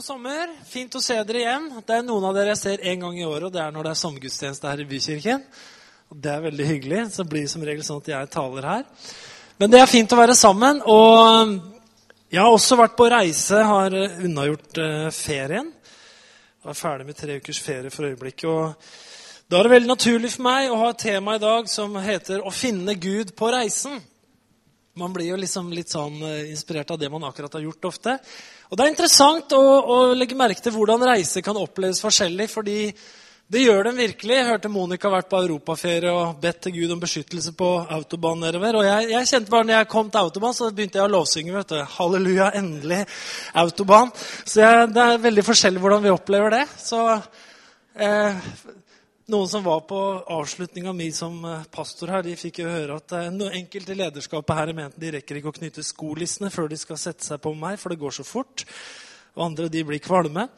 God sommer. Fint å se dere igjen. Det er noen av dere jeg ser én gang i året, og det er når det er sommergudstjeneste her i Bykirken. Og Det er veldig hyggelig. Så blir det som regel sånn at jeg taler her. Men det er fint å være sammen. Og jeg har også vært på reise, har unnagjort eh, ferien. Jeg er ferdig med tre ukers ferie for øyeblikket. og Da er det veldig naturlig for meg å ha et tema i dag som heter 'Å finne Gud på reisen'. Man blir jo liksom litt sånn eh, inspirert av det man akkurat har gjort ofte. Og Det er interessant å, å legge merke til hvordan reiser kan oppleves forskjellig. fordi det gjør den virkelig. Jeg hørte Monica vært på europaferie og bedt til Gud om beskyttelse på autobahn nedover. Og jeg, jeg, kjente bare når jeg kom til autobahn, så begynte jeg å lovsynge. vet du. Halleluja, endelig autobahn. Så jeg, det er veldig forskjellig hvordan vi opplever det. Så eh, noen som var på avslutninga mi som eh, pastor her, de fikk jo høre at eh, enkelte lederskapet her mente de rekker ikke å knytte skolissene før de skal sette seg på meg, for det går så fort. Og andre de blir kvalme.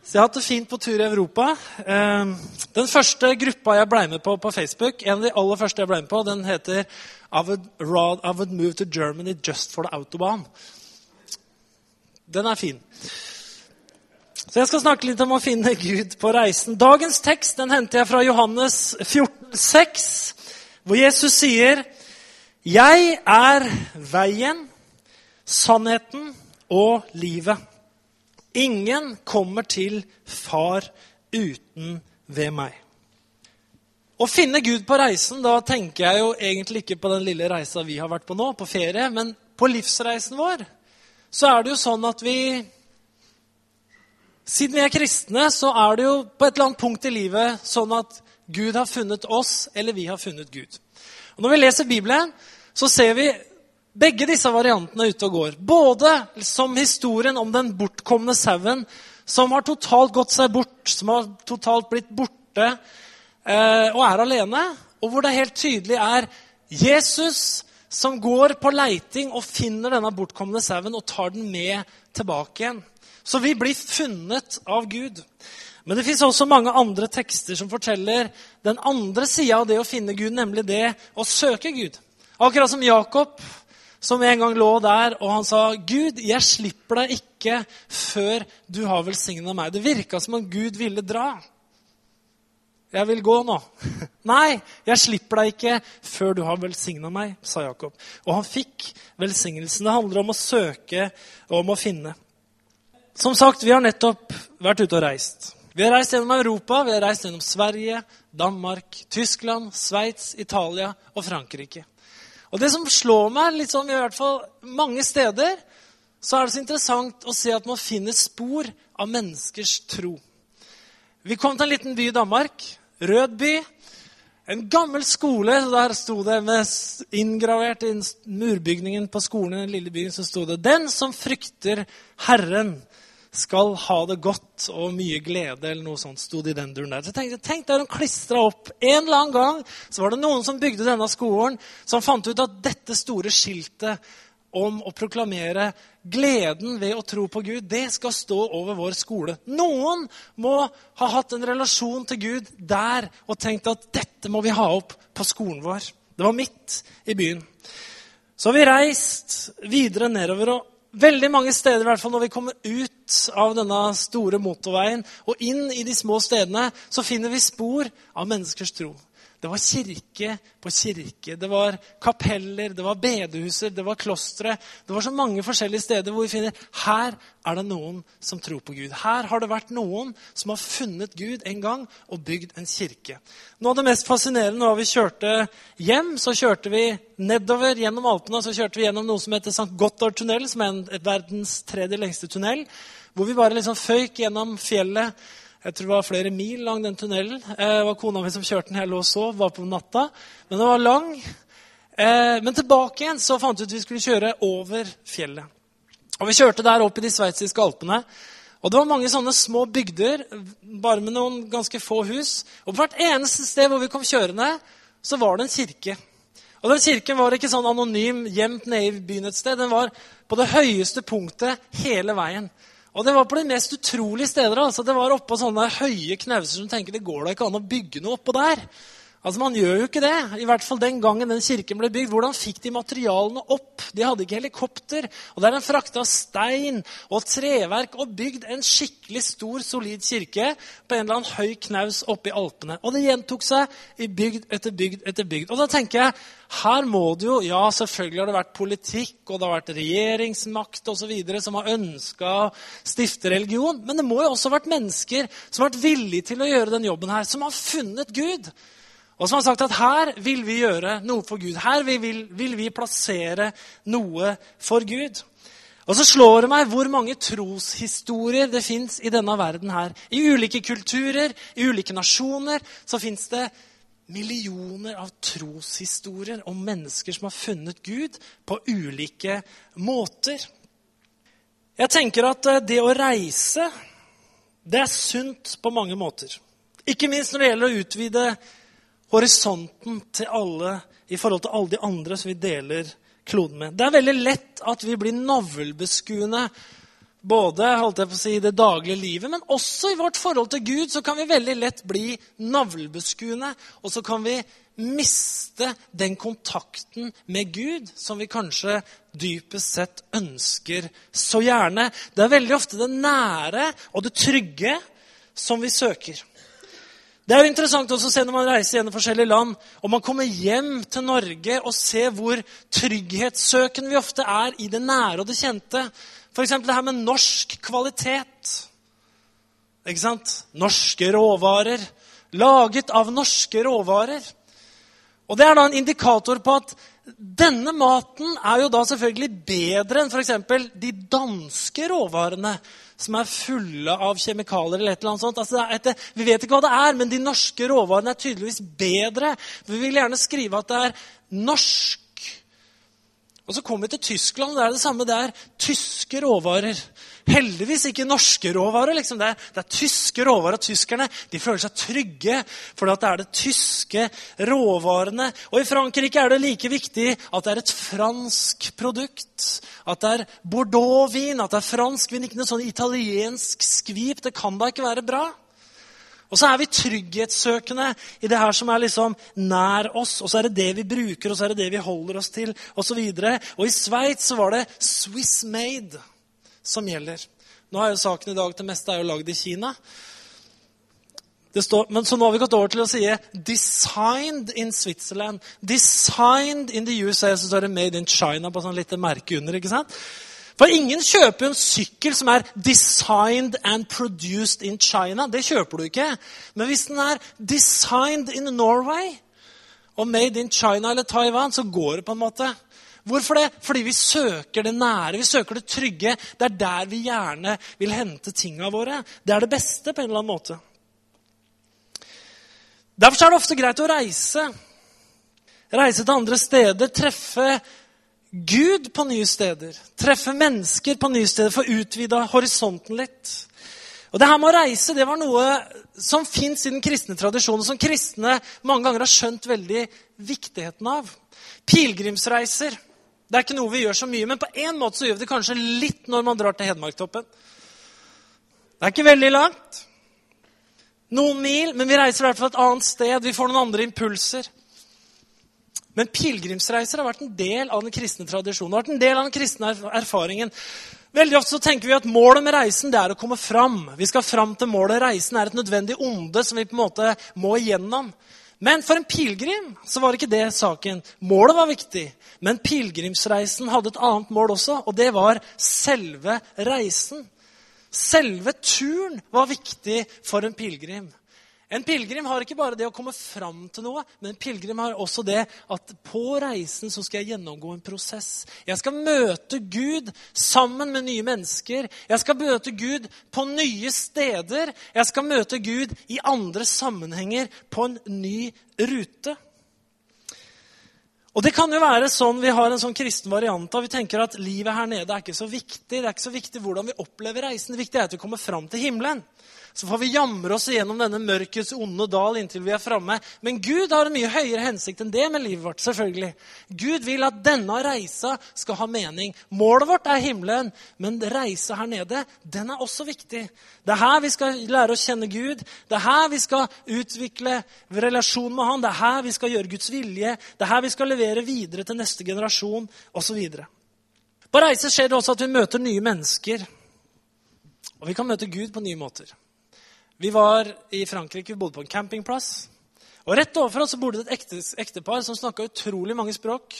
Så jeg har hatt det fint på tur i Europa. Eh, den første gruppa jeg ble med på på Facebook, en av de aller første jeg ble med på, den heter I would, I would move to Germany just for the autobahn. Den er fin. Så jeg skal snakke litt om å finne Gud på reisen. Dagens tekst den henter jeg fra Johannes 14, 6, hvor Jesus sier Jeg er veien, sannheten og livet. Ingen kommer til Far uten ved meg. Å finne Gud på reisen, da tenker jeg jo egentlig ikke på den lille reisa vi har vært på nå, på ferie, men på livsreisen vår. Så er det jo sånn at vi Siden vi er kristne, så er det jo på et eller annet punkt i livet sånn at Gud har funnet oss, eller vi har funnet Gud. Og Når vi leser Bibelen, så ser vi begge disse variantene ute og går. Både som historien om den bortkomne sauen som har totalt gått seg bort, som har totalt blitt borte eh, og er alene, og hvor det helt tydelig er Jesus som går på leiting og finner denne bortkomne sauen og tar den med tilbake igjen. Så vi blir funnet av Gud. Men det fins også mange andre tekster som forteller den andre sida av det å finne Gud, nemlig det å søke Gud. Akkurat som Jakob, som en gang lå der, og han sa, 'Gud, jeg slipper deg ikke før du har velsigna meg.' Det virka som om Gud ville dra. 'Jeg vil gå nå.' 'Nei, jeg slipper deg ikke før du har velsigna meg', sa Jakob. Og han fikk velsignelsen. Det handler om å søke og om å finne. Som sagt, vi har nettopp vært ute og reist. Vi har reist gjennom Europa, vi har reist gjennom Sverige, Danmark, Tyskland, Sveits, Italia og Frankrike. Og det som slår meg litt sånn, i hvert fall mange steder, så er det så interessant å se at man finner spor av menneskers tro. Vi kom til en liten by i Danmark, Rød by. En gammel skole. Der sto det med inngravert i murbygningen på skolen i den lille byen så sto det 'Den som frykter Herren' skal ha det godt og mye glede, eller noe sånt. sto det i den duren der. Så jeg Tenk deg de klistra opp. En eller annen gang så var det noen som bygde denne skolen, som fant ut at dette store skiltet om å proklamere gleden ved å tro på Gud, det skal stå over vår skole. Noen må ha hatt en relasjon til Gud der og tenkt at dette må vi ha opp på skolen vår. Det var midt i byen. Så har vi reist videre nedover. og Veldig mange steder, i hvert fall når vi kommer ut av denne store motorveien og inn i de små stedene, så finner vi spor av menneskers tro. Det var kirke på kirke, det var kapeller, det var bedehuser, det var klostre. Det var så mange forskjellige steder hvor vi finner her er det noen som tror på Gud. Her har det vært noen som har funnet Gud en gang og bygd en kirke. Noe av det mest fascinerende var vi kjørte hjem, så kjørte vi nedover gjennom Alpene. Så kjørte vi gjennom noe som heter St. Gotthard-tunnel, som er en, verdens tredje lengste tunnel. Hvor vi bare liksom føyk gjennom fjellet jeg tror det var flere mil lang den tunnelen. Eh, det var kona mi som kjørte den. Jeg lå og sov. Var på natta. Men den var lang. Eh, men tilbake igjen så fant vi ut vi skulle kjøre over fjellet. Og Vi kjørte der opp i de sveitsiske alpene. Og Det var mange sånne små bygder, bare med noen ganske få hus. Og på hvert eneste sted hvor vi kom kjørende, så var det en kirke. Og den kirken var ikke sånn anonym gjemt nede i byen et sted. Den var på det høyeste punktet hele veien. Og det var på de mest utrolige steder. altså Det var oppå sånne høye knauser som tenker det går da ikke an å bygge noe oppå der. Altså, Man gjør jo ikke det. I hvert fall den gangen den kirken ble bygd. Hvordan fikk de materialene opp? De hadde ikke helikopter. Og Der en frakta stein og treverk og bygd en skikkelig stor, solid kirke på en eller annen høy knaus oppe i Alpene. Og det gjentok seg i bygd etter bygd etter bygd. Og da tenker jeg, her må det jo Ja, selvfølgelig har det vært politikk, og det har vært regjeringsmakt osv. som har ønska å stifte religion. Men det må jo også ha vært mennesker som har vært villige til å gjøre den jobben her, som har funnet Gud. Og som har sagt at her vil vi gjøre noe for Gud. Her vil, vil vi plassere noe for Gud. Og så slår det meg hvor mange troshistorier det fins i denne verden her. I ulike kulturer, i ulike nasjoner, så fins det millioner av troshistorier om mennesker som har funnet Gud på ulike måter. Jeg tenker at eh, det å reise, det er sunt på mange måter. Ikke minst når det gjelder å utvide horisonten til alle i forhold til alle de andre som vi deler kloden med. Det er veldig lett at vi blir navlbeskuende både holdt jeg på å si, i det daglige livet, men også i vårt forhold til Gud så kan vi veldig lett bli navlbeskuende. Og så kan vi miste den kontakten med Gud som vi kanskje dypest sett ønsker så gjerne. Det er veldig ofte det nære og det trygge som vi søker. Det er jo interessant også å se når man reiser gjennom forskjellige land, og man kommer hjem til Norge og ser hvor trygghetssøkende vi ofte er i det nære og det kjente. F.eks. det her med norsk kvalitet. Ikke sant? Norske råvarer. Laget av norske råvarer. Og Det er da en indikator på at denne maten er jo da selvfølgelig bedre enn f.eks. de danske råvarene som er fulle av kjemikalier eller et eller annet sånt. Altså, etter, vi vet ikke hva det er, men de norske råvarene er tydeligvis bedre. Vi vil gjerne skrive at det er norsk. Og så kommer vi til Tyskland, og det er det samme. Det er tyske råvarer. Heldigvis ikke norske råvarer. Liksom. Det, er, det, er, tyske råvarer. Tyskerne de føler seg trygge for det er det tyske råvarene. Og i Frankrike er det like viktig at det er et fransk produkt. At det er Bordeaux-vin, at det er fransk vin, ikke noe sånn italiensk skvip. Det kan da ikke være bra? Og så er vi trygghetssøkende i det her som er liksom nær oss. Og så er det det vi bruker, og så er det det vi holder oss til, osv. Og, så og i Sveits var det Swiss made som gjelder. Nå er jo saken i dag til meste er jo lagd i Kina. Står, men så nå har vi gått over til å si 'designed in Switzerland'. 'Designed in the USA', så står det 'made in China' på sånn lite merke under. ikke sant? For ingen kjøper en sykkel som er 'designed and produced in China'. Det kjøper du ikke. Men hvis den er 'designed in Norway' og 'made in China' eller Taiwan, så går det på en måte. Hvorfor det? Fordi vi søker det nære, vi søker det trygge. Det er der vi gjerne vil hente tinga våre. Det er det beste på en eller annen måte. Derfor er det ofte greit å reise. Reise til andre steder, treffe Gud på nye steder. Treffe mennesker på nye steder, få utvida horisonten litt. Og det her med å reise det var noe som fins i den kristne tradisjonen, som kristne mange ganger har skjønt veldig viktigheten av. Pilegrimsreiser. Det er ikke noe vi gjør så mye, men på en måte så gjør vi det kanskje litt når man drar til Hedmarktoppen. Det er ikke veldig langt. Noen mil, men vi reiser i hvert fall et annet sted. Vi får noen andre impulser. Men pilegrimsreiser har vært en del av den kristne tradisjonen. Har vært en del av den kristne erfaringen. Veldig ofte så tenker vi at Målet med reisen det er å komme fram. Vi skal fram til målet. Reisen er et nødvendig onde som vi på en måte må igjennom. Men for en pilegrim så var ikke det saken. Målet var viktig, men pilegrimsreisen hadde et annet mål også, og det var selve reisen. Selve turen var viktig for en pilegrim. En pilegrim har ikke bare det å komme fram til noe, men en pilegrim har også det at på reisen så skal jeg gjennomgå en prosess. Jeg skal møte Gud sammen med nye mennesker. Jeg skal møte Gud på nye steder. Jeg skal møte Gud i andre sammenhenger på en ny rute. Og Det kan jo være sånn vi har en sånn kristen variant av vi tenker at livet her nede er ikke så viktig. Det er ikke så viktig hvordan vi opplever reisen. Det viktige er at vi kommer fram til himmelen. Så får vi jamre oss igjennom denne mørkets onde dal inntil vi er framme. Men Gud har en mye høyere hensikt enn det med livet vårt. selvfølgelig. Gud vil at denne reisa skal ha mening. Målet vårt er himmelen, men reisa her nede, den er også viktig. Det er her vi skal lære å kjenne Gud. Det er her vi skal utvikle relasjon med Han. Det er her vi skal gjøre Guds vilje. Det er her vi skal levere videre til neste generasjon osv. På reise skjer det også at vi møter nye mennesker. Og vi kan møte Gud på nye måter. Vi var i Frankrike, vi bodde på en campingplass. Og Rett overfor oss bodde det et ektepar som snakka utrolig mange språk.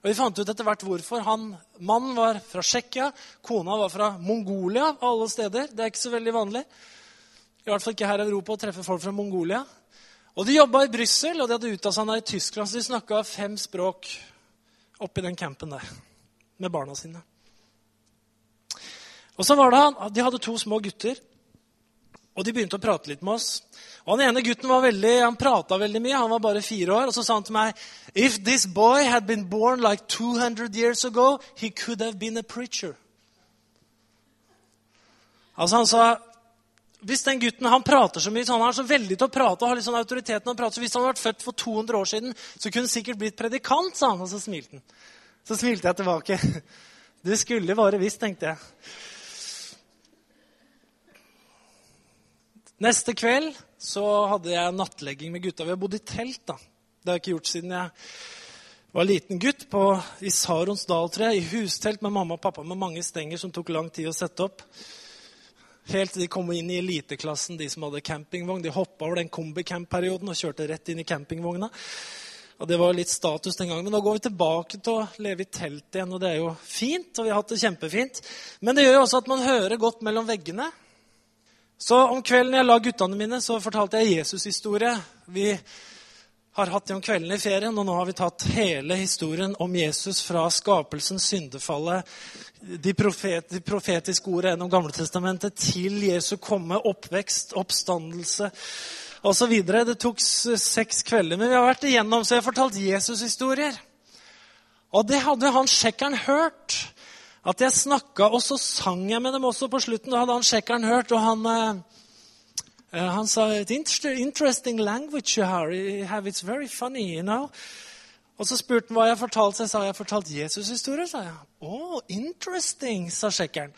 Og Vi fant ut etter hvert hvorfor. Han, Mannen var fra Tsjekkia, kona var fra Mongolia. alle steder. Det er ikke så veldig vanlig. I hvert fall ikke her i Europa å treffe folk fra Mongolia. Og De jobba i Brussel, og de hadde utdanna seg i Tyskland. Så de snakka fem språk oppi den campen der med barna sine. Og så var det, han, De hadde to små gutter, og de begynte å prate litt med oss. Og Han ene gutten var veldig, han prata veldig mye. Han var bare fire år. Og så sa han til meg If this boy had been born like 200 years ago, he could have been a preacher. Altså Han sa hvis den gutten han prater så mye, så han er så veldig til å prate og har litt sånn autoriteten å prate, så Hvis han hadde vært født for 200 år siden, så kunne han sikkert blitt predikant, sa han, og så smilte han. Så smilte jeg tilbake. Du skulle bare visst, tenkte jeg. Neste kveld så hadde jeg nattlegging med gutta. Vi har bodd i telt. da. Det har jeg ikke gjort siden jeg var liten gutt på, i Sarons jeg, i hustelt med mamma og pappa med mange stenger som tok lang tid å sette opp. Helt til de kom inn i eliteklassen, de som hadde campingvogn. De hoppa over den kombicamp-perioden og kjørte rett inn i campingvogna. Og Det var litt status den gangen. Men nå går vi tilbake til å leve i telt igjen, og det er jo fint. og vi har hatt det kjempefint. Men det gjør jo også at man hører godt mellom veggene. Så om kvelden jeg la guttene mine, så fortalte jeg Jesus-historie. Vi har hatt det om kvelden i ferien, og nå har vi tatt hele historien om Jesus fra skapelsen, syndefallet, de, profet, de profetiske ordene gjennom Gamletestamentet til Jesu komme, oppvekst, oppstandelse osv. Det tok seks kvelder, men vi har vært igjennom, så jeg har fortalt Jesus-historier. Og det hadde han sjekkeren hørt at jeg snakka, og så sang jeg med dem også på slutten. Da hadde han sjekkeren hørt, og han, uh, han sa interesting language you have. It's very funny, you know. Og så spurte han hva jeg fortalte. Jeg sa jeg har fortalt Jesus historie», sa jeg. Oh, interesting, sa sjekkeren.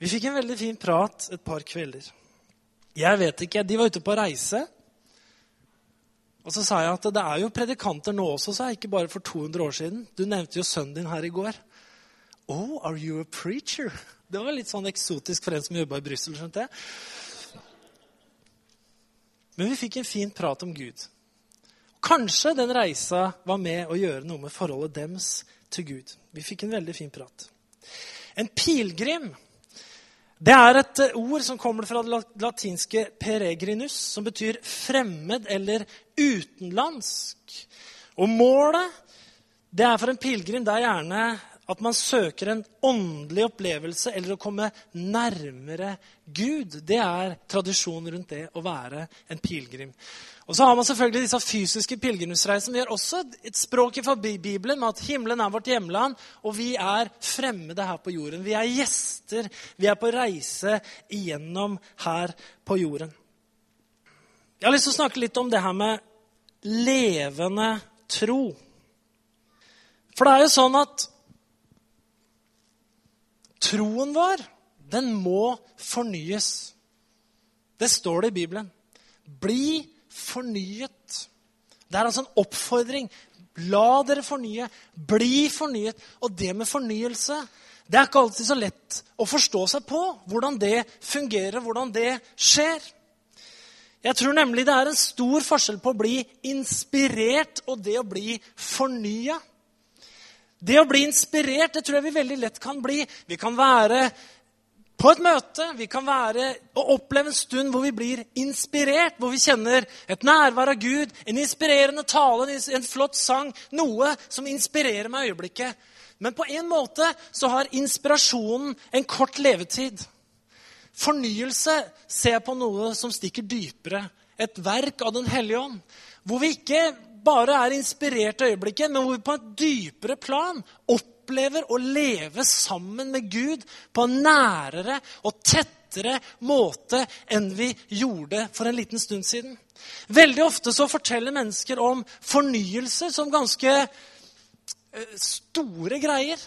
Vi fikk en veldig fin prat et par kvelder. Jeg vet ikke, De var ute på reise. Og så sa jeg at det er jo predikanter nå også, sa jeg, ikke bare for 200 år siden. Du nevnte jo sønnen din her i går. Oh, are you a preacher? Det var litt sånn eksotisk for en som jobba i Brussel. skjønte jeg. Men vi fikk en fin prat om Gud. Kanskje den reisa var med å gjøre noe med forholdet dems til Gud. Vi fikk en veldig fin prat. En pilegrim det er et eh, ord som kommer fra det latinske 'peregrinus', som betyr fremmed eller utenlandsk. Og målet det er for en pilegrim det er gjerne at man søker en åndelig opplevelse eller å komme nærmere Gud. Det er tradisjonen rundt det å være en pilegrim. Og så har man selvfølgelig disse fysiske pilegrimsreisene. Vi har også et språk i Bibelen med at himmelen er vårt hjemland, og vi er fremmede her på jorden. Vi er gjester. Vi er på reise igjennom her på jorden. Jeg har lyst til å snakke litt om det her med levende tro. For det er jo sånn at troen vår, den må fornyes. Det står det i Bibelen. Bli fornyet. Det er altså en oppfordring. La dere fornye. Bli fornyet. Og det med fornyelse det er ikke alltid så lett å forstå seg på hvordan det fungerer, hvordan det skjer. Jeg tror nemlig det er en stor forskjell på å bli inspirert og det å bli fornya. Det å bli inspirert det tror jeg vi veldig lett kan bli. Vi kan være på et møte. Vi kan være og oppleve en stund hvor vi blir inspirert, hvor vi kjenner et nærvær av Gud, en inspirerende tale, en flott sang, noe som inspirerer meg i øyeblikket. Men på en måte så har inspirasjonen en kort levetid. Fornyelse ser på noe som stikker dypere. Et verk av Den hellige ånd. Hvor vi ikke bare er inspirert i øyeblikket, men hvor vi på et dypere plan opplever å leve sammen med Gud på en nærere og tettere måte enn vi gjorde for en liten stund siden. Veldig ofte så forteller mennesker om fornyelse som ganske eh, store greier.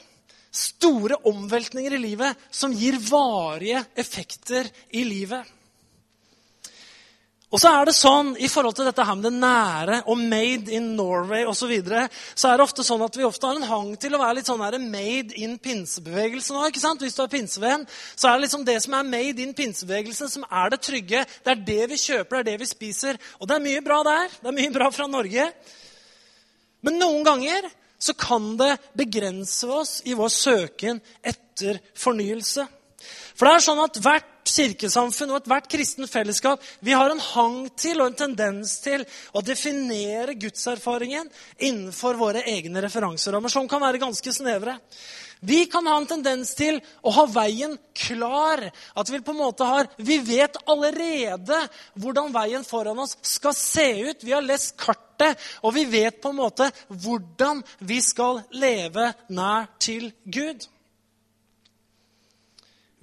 Store omveltninger i livet som gir varige effekter i livet. Og så er det sånn, I forhold til dette her med det nære og made in Norway osv., så, videre, så er det ofte sånn at vi ofte har en hang til å være litt sånn made in pinsebevegelsen òg. Hvis du er pinsevenn, så er det liksom det som er made in pinsebevegelsen, som er det trygge. Det er det vi kjøper, det er det vi spiser. Og det er mye bra der. Det er mye bra fra Norge. Men noen ganger så kan det begrense oss i vår søken etter fornyelse. For det er sånn at hvert kirkesamfunn og ethvert kristen fellesskap vi har en hang til og en tendens til å definere gudserfaringen innenfor våre egne referanserammer, som kan være ganske snevre. Vi kan ha en tendens til å ha veien klar. At Vi på en måte har, vi vet allerede hvordan veien foran oss skal se ut. Vi har lest kartet, og vi vet på en måte hvordan vi skal leve nær til Gud.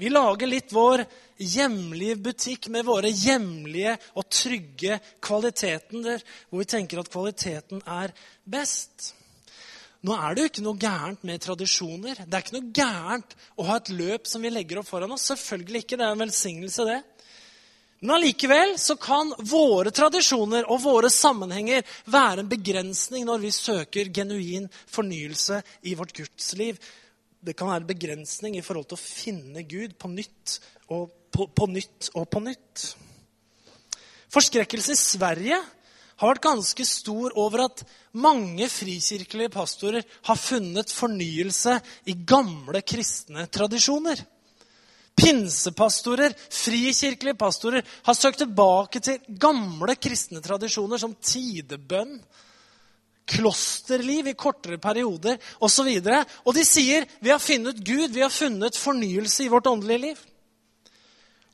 Vi lager litt vår hjemlige butikk med våre hjemlige og trygge kvaliteter, hvor vi tenker at kvaliteten er best. Nå er det jo ikke noe gærent med tradisjoner. Det er ikke noe gærent å ha et løp som vi legger opp foran oss. Selvfølgelig ikke. Det er en velsignelse, det. Men allikevel så kan våre tradisjoner og våre sammenhenger være en begrensning når vi søker genuin fornyelse i vårt gudsliv det kan være begrensning i forhold til å finne Gud på nytt og på, på nytt og på nytt. Forskrekkelsen i Sverige har vært ganske stor over at mange frikirkelige pastorer har funnet fornyelse i gamle kristne tradisjoner. Pinsepastorer, frikirkelige pastorer, har søkt tilbake til gamle kristne tradisjoner som tidebønn, klosterliv i kortere perioder osv. Og, så og de sier vi har funnet Gud, vi har funnet fornyelse i vårt åndelige liv.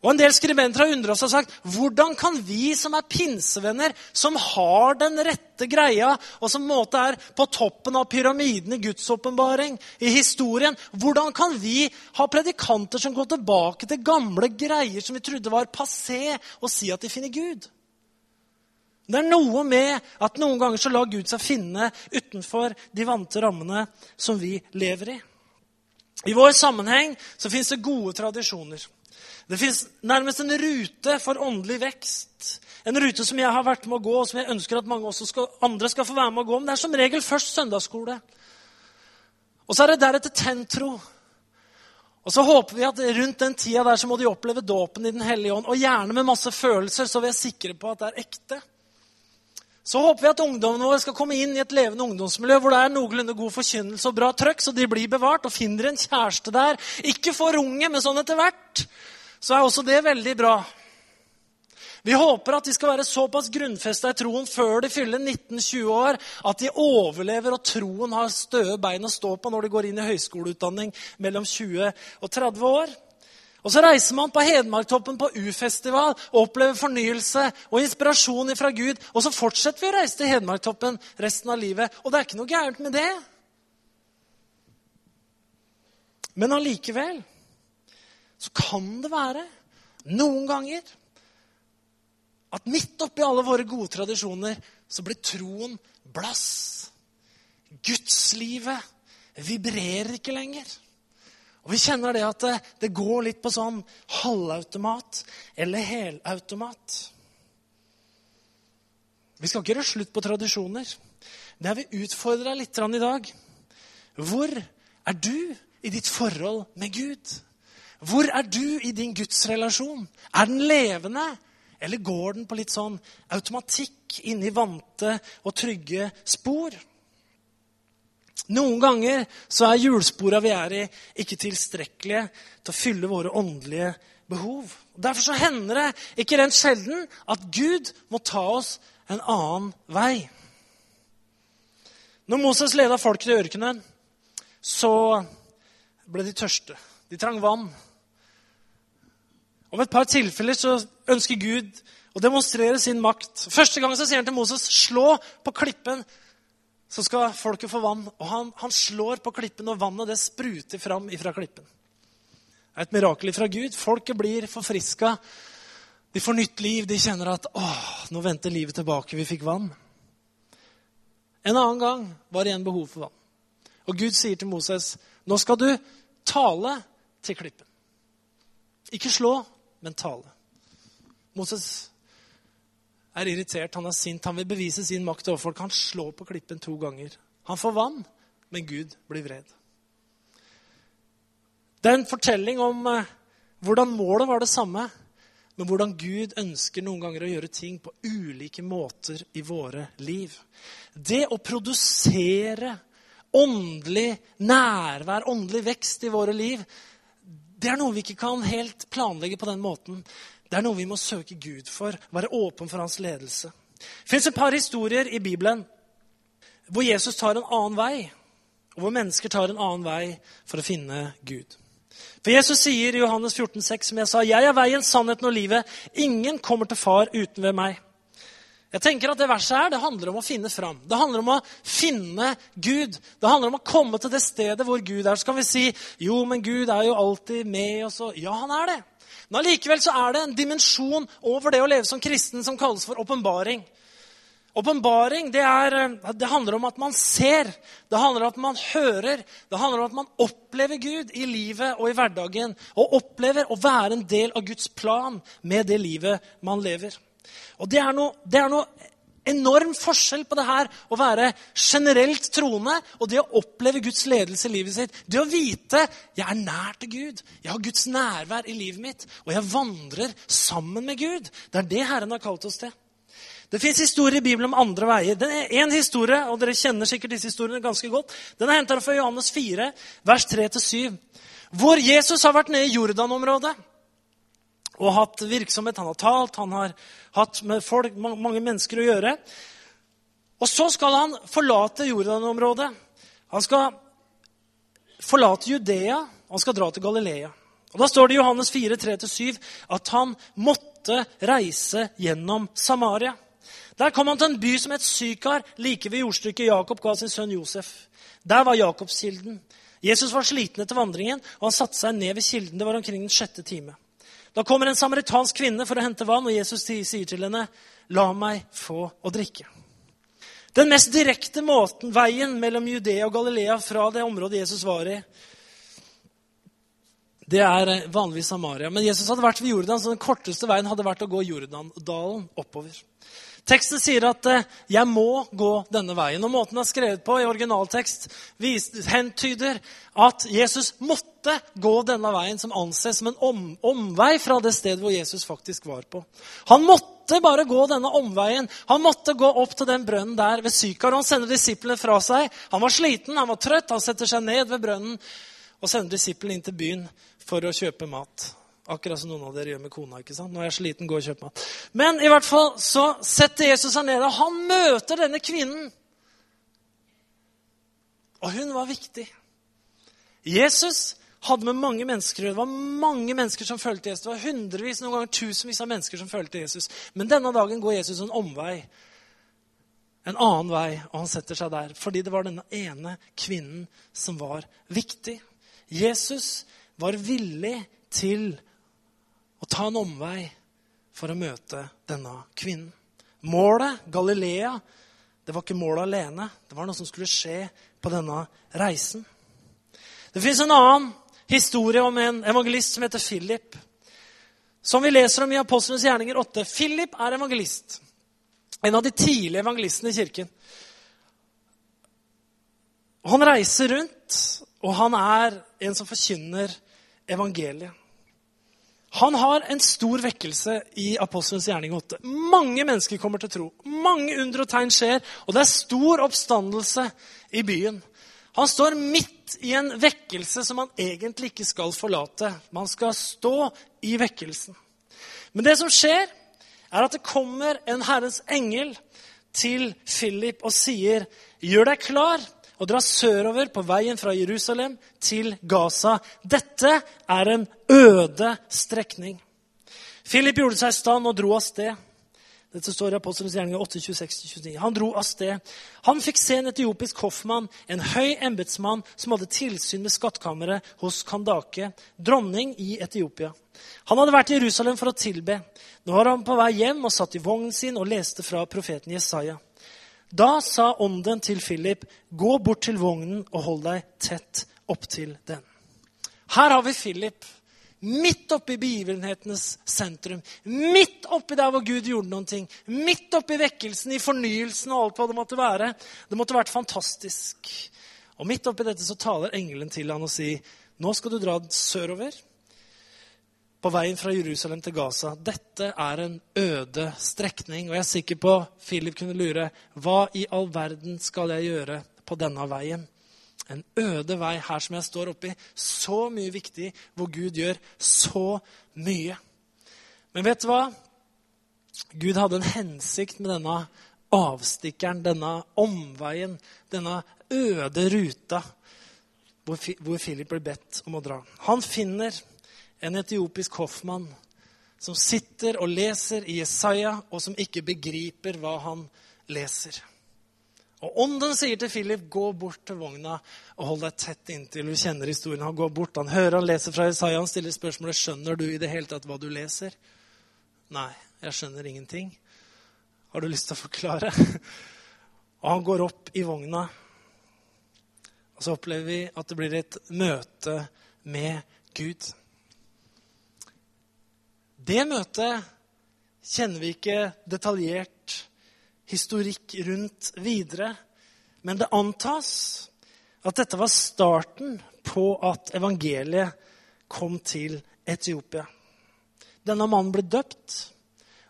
Og En del skribenter har undret seg og sagt hvordan kan vi som er pinsevenner, som har den rette greia, og som måte er på toppen av pyramiden i Guds åpenbaring, i historien, hvordan kan vi ha predikanter som går tilbake til gamle greier som vi trodde var passé, og si at de finner Gud? Det er noe med at noen ganger så lar Gud seg finne utenfor de vante rammene som vi lever i. I vår sammenheng så fins det gode tradisjoner. Det fins nærmest en rute for åndelig vekst. En rute som jeg har vært med å gå, og som jeg ønsker at mange skal, andre skal få være med å gå. Men det er som regel først søndagsskole. Og så er det deretter tentro. Og så håper vi at rundt den tida der så må de oppleve dåpen i Den hellige ånd. Og gjerne med masse følelser, så vi er sikre på at det er ekte. Så håper vi at ungdommene våre skal komme inn i et levende ungdomsmiljø hvor det er noenlunde god forkynnelse og bra trøkk, så de blir bevart. Og finner en kjæreste der. Ikke for unge, men sånn etter hvert. Så er også det veldig bra. Vi håper at de skal være såpass grunnfesta i troen før de fyller 19-20 år, at de overlever og troen har støe bein å stå på når de går inn i høyskoleutdanning mellom 20 og 30 år. Og så reiser man på Hedmarktoppen på U-festival og opplever fornyelse og inspirasjon fra Gud. Og så fortsetter vi å reise til Hedmarktoppen resten av livet. Og det er ikke noe gærent med det. Men allikevel så kan det være noen ganger at midt oppi alle våre gode tradisjoner så blir troen blass. Gudslivet vibrerer ikke lenger. Og Vi kjenner det at det, det går litt på sånn halvautomat eller helautomat. Vi skal ikke gjøre slutt på tradisjoner. Det har vi utfordra litt i dag. Hvor er du i ditt forhold med Gud? Hvor er du i din gudsrelasjon? Er den levende, eller går den på litt sånn automatikk inni vante og trygge spor? Noen ganger så er hjulspora vi er i, ikke tilstrekkelige til å fylle våre åndelige behov. Derfor så hender det ikke rent sjelden at Gud må ta oss en annen vei. Når Moses leda folket i ørkenen, så ble de tørste. De trang vann. Om et par tilfeller så ønsker Gud å demonstrere sin makt. Første gang så sier han til Moses, 'Slå på klippen så skal folket få vann. Og han, han, slår på klippen, og vannet det spruter fram ifra klippen. er et mirakel fra Gud. Folket blir forfriska. De får nytt liv. De kjenner at åh, nå venter livet tilbake. Vi fikk vann. En annen gang var det igjen behov for vann. Og Gud sier til Moses, nå skal du tale til klippen. Ikke slå, men tale. Moses er irritert, han er sint, han vil bevise sin makt overfor folk. Han slår på klippen to ganger. Han får vann, men Gud blir vred. Det er en fortelling om eh, hvordan målet var det samme, men hvordan Gud ønsker noen ganger å gjøre ting på ulike måter i våre liv. Det å produsere åndelig nærvær, åndelig vekst i våre liv, det er noe vi ikke kan helt planlegge på den måten. Det er noe vi må søke Gud for, være åpen for hans ledelse. Det fins et par historier i Bibelen hvor Jesus tar en annen vei, og hvor mennesker tar en annen vei for å finne Gud. For Jesus sier i Johannes 14, 14,6, som jeg sa, 'Jeg er veien, sannheten og livet. Ingen kommer til Far uten ved meg.' Jeg tenker at Det verset her, det handler om å finne fram. Det handler om å finne Gud. Det handler om å komme til det stedet hvor Gud er. Så kan vi si jo, men Gud er jo alltid med oss. Ja, han er det. Men allikevel så er det en dimensjon over det å leve som kristen som kalles for åpenbaring. Åpenbaring det, eh, det, handler om at man ser, det handler om at man hører. Det handler om at man opplever Gud i livet og i hverdagen. Og opplever å være en del av Guds plan med det livet man lever. Og det er noe, det er noe enorm forskjell på det her å være generelt troende og det å oppleve Guds ledelse i livet sitt. Det å vite jeg er nær til Gud, jeg har Guds nærvær i livet mitt, og jeg vandrer sammen med Gud. Det er det Herren har kalt oss til. Det fins historier i Bibelen om andre veier. Det er en historie, og Dere kjenner sikkert disse historiene ganske godt. Den er henta fra Johannes 4, vers 3-7, hvor Jesus har vært nede i Jordan-området og hatt virksomhet. Han har talt, han har hatt med folk, mange mennesker å gjøre. Og så skal han forlate Jordan-området. Han skal forlate Judea, og han skal dra til Galilea. Og Da står det i Johannes 4, 3-7 at han måtte reise gjennom Samaria. Der kom han til en by som het Sykar, like ved jordstykket Jakob ga sin sønn Josef. Der var Jakobskilden. Jesus var sliten etter vandringen, og han satte seg ned ved kilden. Det var omkring den sjette time. Da kommer en samaritansk kvinne for å hente vann, og Jesus sier til henne, 'La meg få å drikke'. Den mest direkte måten, veien mellom Judea og Galilea fra det området Jesus var i, det er eh, vanligvis Samaria. Men Jesus hadde vært ved Jordan, så den korteste veien hadde vært å gå Jordandalen oppover. Teksten sier at eh, 'jeg må gå denne veien'. Og Måten den er skrevet på i originaltekst, hentyder at Jesus måtte gå denne veien, som anses som en om, omvei fra det stedet hvor Jesus faktisk var på. Han måtte bare gå denne omveien. Han måtte gå opp til den brønnen der ved Sykar. Han sender disiplene fra seg. Han var sliten, han var trøtt. Han setter seg ned ved brønnen og sender disiplene inn til byen for å kjøpe mat. Akkurat som noen av dere gjør med kona. ikke sant? Nå er jeg sliten, gå og kjøp mat. Men i hvert fall så setter Jesus seg ned, og han møter denne kvinnen. Og hun var viktig. Jesus hadde med mange mennesker Det var mange mennesker som følte Jesus. Det var hundrevis, noen ganger tusenvis av mennesker som følte Jesus. Men denne dagen går Jesus en omvei. En annen vei, og han setter seg der. Fordi det var denne ene kvinnen som var viktig. Jesus var villig til å ta en omvei for å møte denne kvinnen. Målet, Galilea, det var ikke målet alene. Det var noe som skulle skje på denne reisen. Det fins en annen historie om en evangelist som heter Philip. Som vi leser om i Apostlenes gjerninger 8. Philip er evangelist. En av de tidlige evangelistene i kirken. Han reiser rundt, og han er en som forkynner evangeliet. Han har en stor vekkelse i Apostelens gjerning 8. Mange mennesker kommer til tro. Mange under og tegn skjer, og det er stor oppstandelse i byen. Han står midt i en vekkelse som han egentlig ikke skal forlate. Man skal stå i vekkelsen. Men det som skjer, er at det kommer en Herrens engel til Philip og sier, 'Gjør deg klar, og dra sørover på veien fra Jerusalem til Gaza. Dette er en øde strekning. Philip gjorde seg i stand og dro av sted. Dette står i Apostelens gjerninger 8, 26-29. Han dro av sted. Han fikk se en etiopisk hoffmann, en høy embetsmann som hadde tilsyn med skattkammeret hos Kandake, dronning i Etiopia. Han hadde vært i Jerusalem for å tilbe. Nå var han på vei hjem og satt i vognen sin og leste fra profeten Jesaja. Da sa ånden til Philip, gå bort til vognen og hold deg tett opptil den. Her har vi Philip Midt oppi begivenhetenes sentrum. Midt oppi der hvor Gud gjorde noen ting. Midt oppi vekkelsen, i fornyelsen og alt hva det måtte være. Det måtte vært fantastisk. Og midt oppi dette så taler engelen til han og sier, nå skal du dra sørover på veien fra Jerusalem til Gaza. Dette er en øde strekning. Og jeg er sikker på Philip kunne lure hva i all verden skal jeg gjøre på denne veien? En øde vei her som jeg står oppi. Så mye viktig, hvor Gud gjør så mye. Men vet du hva? Gud hadde en hensikt med denne avstikkeren, denne omveien, denne øde ruta hvor Philip ble bedt om å dra. Han finner en etiopisk hoffmann som sitter og leser i Jesaja, og som ikke begriper hva han leser. Og ånden sier til Philip, gå bort til vogna og hold deg tett inntil. Du kjenner historien. Han går bort, han hører, han leser fra Jesaja, Han stiller spørsmålet skjønner du i det hele tatt hva du leser. Nei, jeg skjønner ingenting. Har du lyst til å forklare? Og han går opp i vogna. Og så opplever vi at det blir et møte med Gud. Det møtet kjenner vi ikke detaljert historikk rundt videre. Men det antas at dette var starten på at evangeliet kom til Etiopia. Denne mannen ble døpt,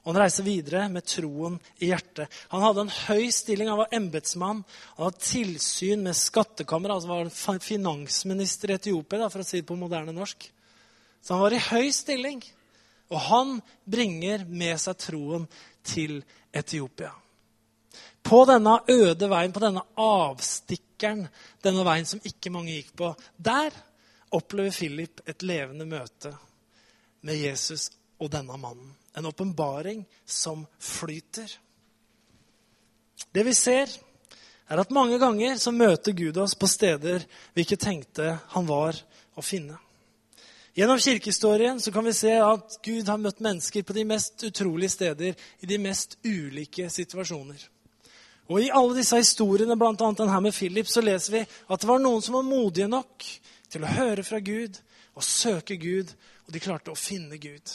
og han reiser videre med troen i hjertet. Han hadde en høy stilling, han var embetsmann. Han hadde tilsyn med skattkammeret, altså var finansminister i Etiopia, for å si det på moderne norsk. Så han var i høy stilling. Og han bringer med seg troen til Etiopia. På denne øde veien, på denne avstikkeren, denne veien som ikke mange gikk på, der opplever Philip et levende møte med Jesus og denne mannen. En åpenbaring som flyter. Det vi ser, er at mange ganger så møter Gud oss på steder vi ikke tenkte han var å finne. Gjennom kirkehistorien så kan vi se at Gud har møtt mennesker på de mest utrolige steder i de mest ulike situasjoner. Og I alle disse historiene, bl.a. denne med Philip, så leser vi at det var noen som var modige nok til å høre fra Gud og søke Gud, og de klarte å finne Gud.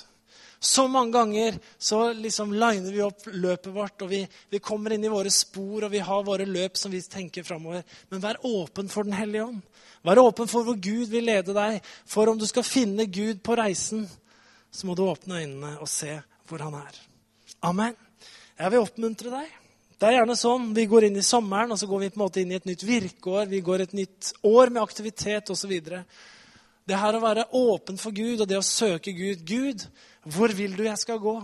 Så mange ganger så liksom liner vi opp løpet vårt, og vi, vi, kommer inn i våre spor, og vi har våre løp som vi tenker framover. Men vær åpen for Den hellige ånd. Vær åpen for hvor Gud vil lede deg. For om du skal finne Gud på reisen, så må du åpne øynene og se hvor han er. Amen. Jeg vil oppmuntre deg. Det er gjerne sånn. Vi går inn i sommeren, og så går vi på en måte inn i et nytt virkeår. Vi går et nytt år med aktivitet osv. Det her å være åpen for Gud og det å søke Gud. Gud, hvor vil du jeg skal gå?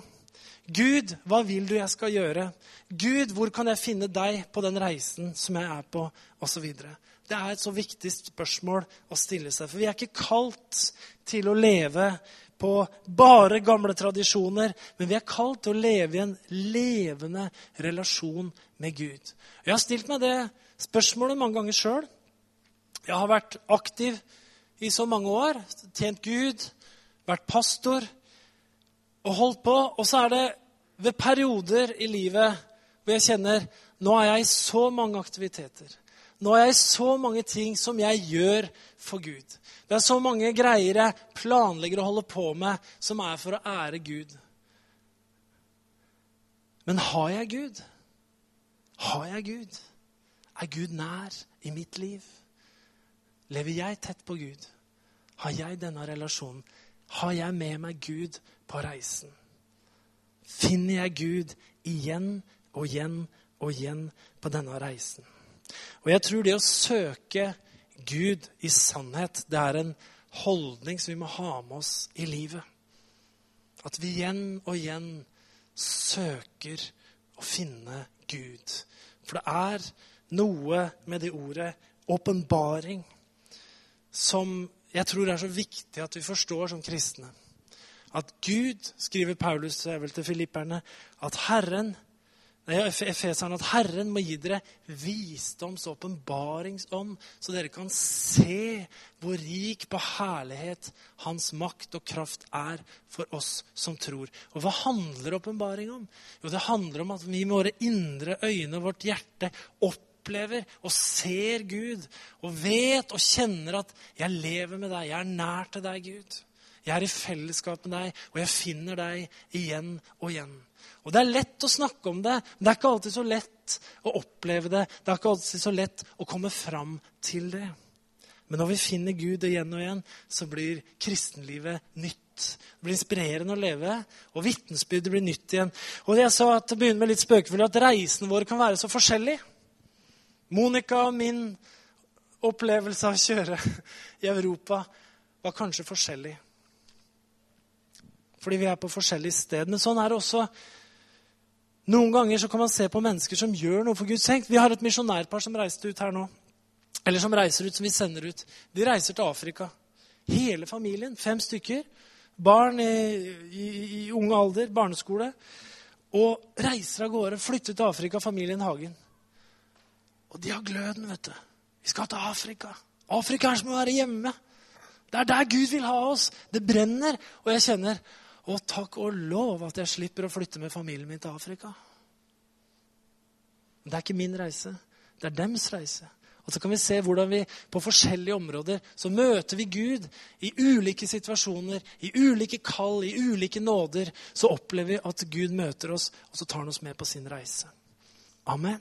Gud, hva vil du jeg skal gjøre? Gud, hvor kan jeg finne deg på den reisen som jeg er på? Og så videre. Det er et så viktig spørsmål å stille seg. For vi er ikke kalt til å leve på bare gamle tradisjoner, men vi er kalt til å leve i en levende relasjon med Gud. Jeg har stilt meg det spørsmålet mange ganger sjøl. Jeg har vært aktiv i så mange år, tjent Gud, vært pastor og holdt på. Og så er det ved perioder i livet hvor jeg kjenner nå er jeg i så mange aktiviteter. Nå har jeg så mange ting som jeg gjør for Gud. Det er så mange greier jeg planlegger å holde på med, som er for å ære Gud. Men har jeg Gud? Har jeg Gud? Er Gud nær i mitt liv? Lever jeg tett på Gud? Har jeg denne relasjonen? Har jeg med meg Gud på reisen? Finner jeg Gud igjen og igjen og igjen på denne reisen? Og jeg tror det å søke Gud i sannhet, det er en holdning som vi må ha med oss i livet. At vi igjen og igjen søker å finne Gud. For det er noe med det ordet åpenbaring som jeg tror er så viktig at vi forstår som kristne. at Gud, skriver Paulus til filipperne, at Herren Nei, Efeseren at Herren må gi dere visdoms- og åpenbaringsånd, så dere kan se hvor rik på herlighet Hans makt og kraft er for oss som tror. Og hva handler åpenbaring om? Jo, det handler om at vi med våre indre øyne og vårt hjerte opplever og ser Gud og vet og kjenner at 'jeg lever med deg, jeg er nær til deg, Gud'. Jeg er i fellesskap med deg, og jeg finner deg igjen og igjen. Og Det er lett å snakke om det, men det er ikke alltid så lett å oppleve det. Det er ikke alltid så lett å komme fram til det. Men når vi finner Gud igjen og igjen, så blir kristenlivet nytt. Det blir inspirerende å leve, og vitnesbyrdet blir nytt igjen. Og Jeg sa at det begynner med litt spøkefulle at reisen vår kan være så forskjellig. Monica og min opplevelse av å kjøre i Europa var kanskje forskjellig. Fordi vi er på forskjellige steder. Men sånn er det også noen ganger så kan man se på mennesker som gjør noe for Guds hengt. Vi har et misjonærpar som reiste ut her nå. Eller som reiser ut, som vi sender ut. De reiser til Afrika. Hele familien. Fem stykker. Barn i, i, i ung alder, barneskole. Og reiser av gårde. Flytter til Afrika, familien Hagen. Og de har gløden, vet du. Vi skal til Afrika. Afrika er som å være hjemme. Det er der Gud vil ha oss. Det brenner. Og jeg kjenner og takk og lov at jeg slipper å flytte med familien min til Afrika. Men det er ikke min reise. Det er dems reise. Og så kan vi se hvordan vi på forskjellige områder så møter vi Gud i ulike situasjoner, i ulike kall, i ulike nåder. Så opplever vi at Gud møter oss, og så tar han oss med på sin reise. Amen.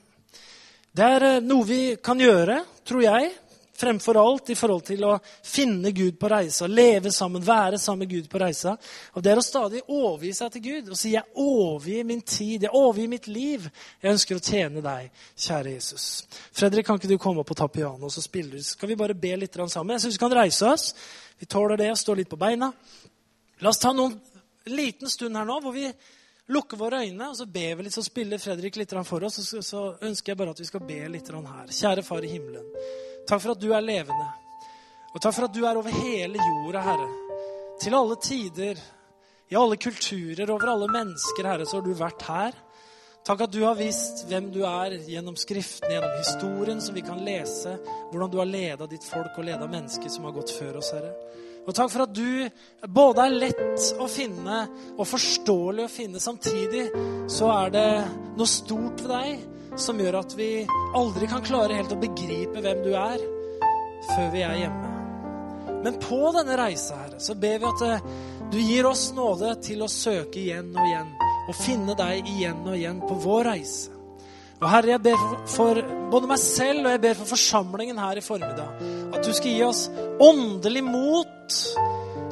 Det er eh, noe vi kan gjøre, tror jeg, Fremfor alt i forhold til å finne Gud på reisa, leve sammen, være sammen med Gud på reisa. Og Det er å stadig overgi seg til Gud og si 'Jeg overgir min tid, jeg overgir mitt liv'. Jeg ønsker å tjene deg, kjære Jesus. Fredrik, kan ikke du komme opp og ta piano, og så spiller du? Skal vi bare be litt sammen? Jeg syns vi kan reise oss. Vi tåler det, stå litt på beina. La oss ta noen liten stund her nå hvor vi lukker våre øyne, og så ber vi litt, så spiller Fredrik litt for oss. Og så ønsker jeg bare at vi skal be litt her. Kjære Far i himmelen. Takk for at du er levende. Og takk for at du er over hele jorda, Herre. Til alle tider, i alle kulturer, over alle mennesker, Herre, så har du vært her. Takk at du har visst hvem du er gjennom Skriften, gjennom historien som vi kan lese. Hvordan du har leda ditt folk og leda mennesker som har gått før oss, Herre. Og takk for at du både er lett å finne og forståelig å finne. Samtidig så er det noe stort ved deg som gjør at vi aldri kan klare helt å begripe hvem du er, før vi er hjemme. Men på denne reisa her, så ber vi at eh, du gir oss nåde til å søke igjen og igjen, og finne deg igjen og igjen på vår reise. Og Herre, jeg ber for både meg selv og jeg ber for forsamlingen her i formiddag at du skal gi oss åndelig mot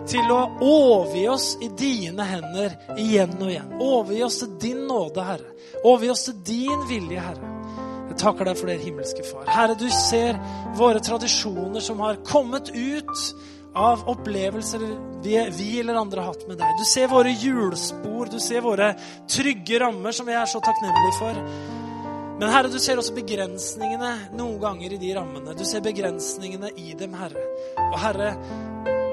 til å overgi oss i dine hender igjen og igjen. Overgi oss til din nåde, Herre. Overgi oss til din vilje, Herre. Jeg takker deg for det, himmelske Far. Herre, du ser våre tradisjoner som har kommet ut av opplevelser vi, vi, eller andre har hatt med deg. Du ser våre hjulspor, du ser våre trygge rammer som vi er så takknemlige for. Men Herre, du ser også begrensningene noen ganger i de rammene. Du ser begrensningene i dem, Herre. Og Herre,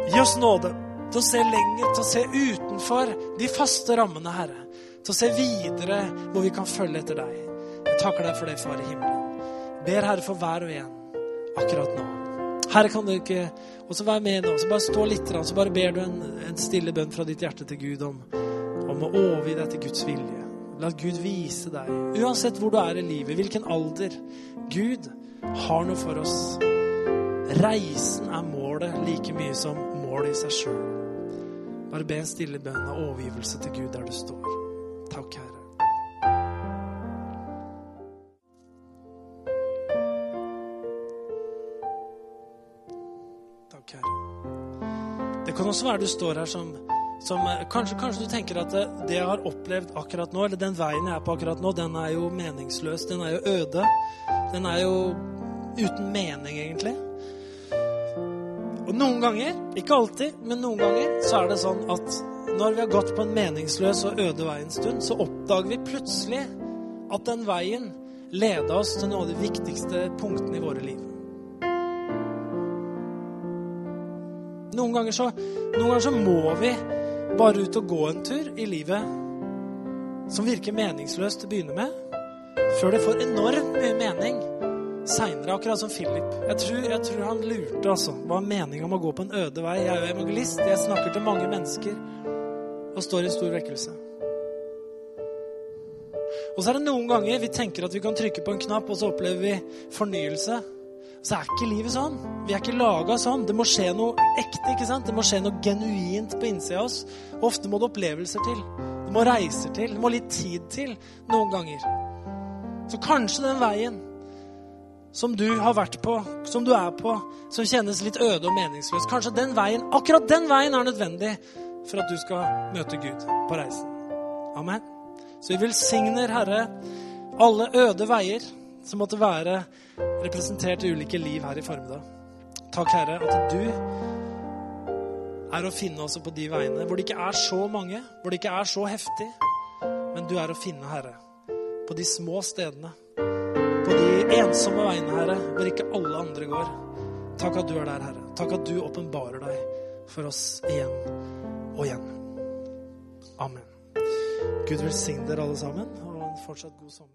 gi oss nåde til å se lenger, til å se utenfor de faste rammene, Herre. Til å se videre hvor vi kan følge etter deg. Jeg takker deg for det, Far i himmelen. Ber Herre for hver og en akkurat nå. Herre, kan du ikke også være med nå? Så bare stå litt, så bare ber du en, en stille bønn fra ditt hjerte til Gud om, om å overgi deg til Guds vilje. La Gud vise deg, uansett hvor du er i livet, hvilken alder. Gud har noe for oss. Reisen er målet like mye som målet i seg sjøl. Bare be en stille bønn av overgivelse til Gud der du står. Takk, Herre. Takk, Herre. Det kan også være du står her som som eh, kanskje, kanskje, du tenker at det, det, jeg har opplevd akkurat nå, eller den veien jeg er på akkurat nå, den er jo meningsløs. Den er jo øde. Den er jo uten mening, egentlig. Og noen ganger, ikke alltid, men noen ganger, så er det sånn at når vi har gått på en meningsløs og øde vei en stund, så oppdager vi plutselig at den veien leda oss til noe av de viktigste punktene i våre liv. Noen ganger så, noen ganger så må vi bare ut og gå en tur i livet som virker meningsløst til å begynne med, før det får enormt mye mening seinere, akkurat som Philip. Jeg tror, jeg tror han lurte, altså. Hva er meninga med å gå på en øde vei? Jeg er jo evangelist. Jeg snakker til mange mennesker og står i stor vekkelse. Og så er det noen ganger vi tenker at vi kan trykke på en knapp, og så opplever vi fornyelse. Så er ikke livet sånn. Vi er ikke laga sånn. Det må skje noe ekte. ikke sant? Det må skje noe genuint på innsida av oss. Og ofte må det opplevelser til. Det må reiser til. Det må litt tid til noen ganger. Så kanskje den veien som du har vært på, som du er på, som kjennes litt øde og meningsløs, kanskje den veien, akkurat den veien er nødvendig for at du skal møte Gud på reisen. Amen. Så vi velsigner, Herre, alle øde veier som måtte være representert i ulike liv her i formiddag. Takk, Herre, at du er å finne også på de veiene hvor det ikke er så mange, hvor det ikke er så heftig, men du er å finne, Herre, på de små stedene, ensomme veiene, Herre, hvor ikke alle andre går. Takk at du er der, Herre. Takk at du åpenbarer deg for oss igjen og igjen. Amen. Gud velsigne dere alle sammen, og en fortsatt god sommer.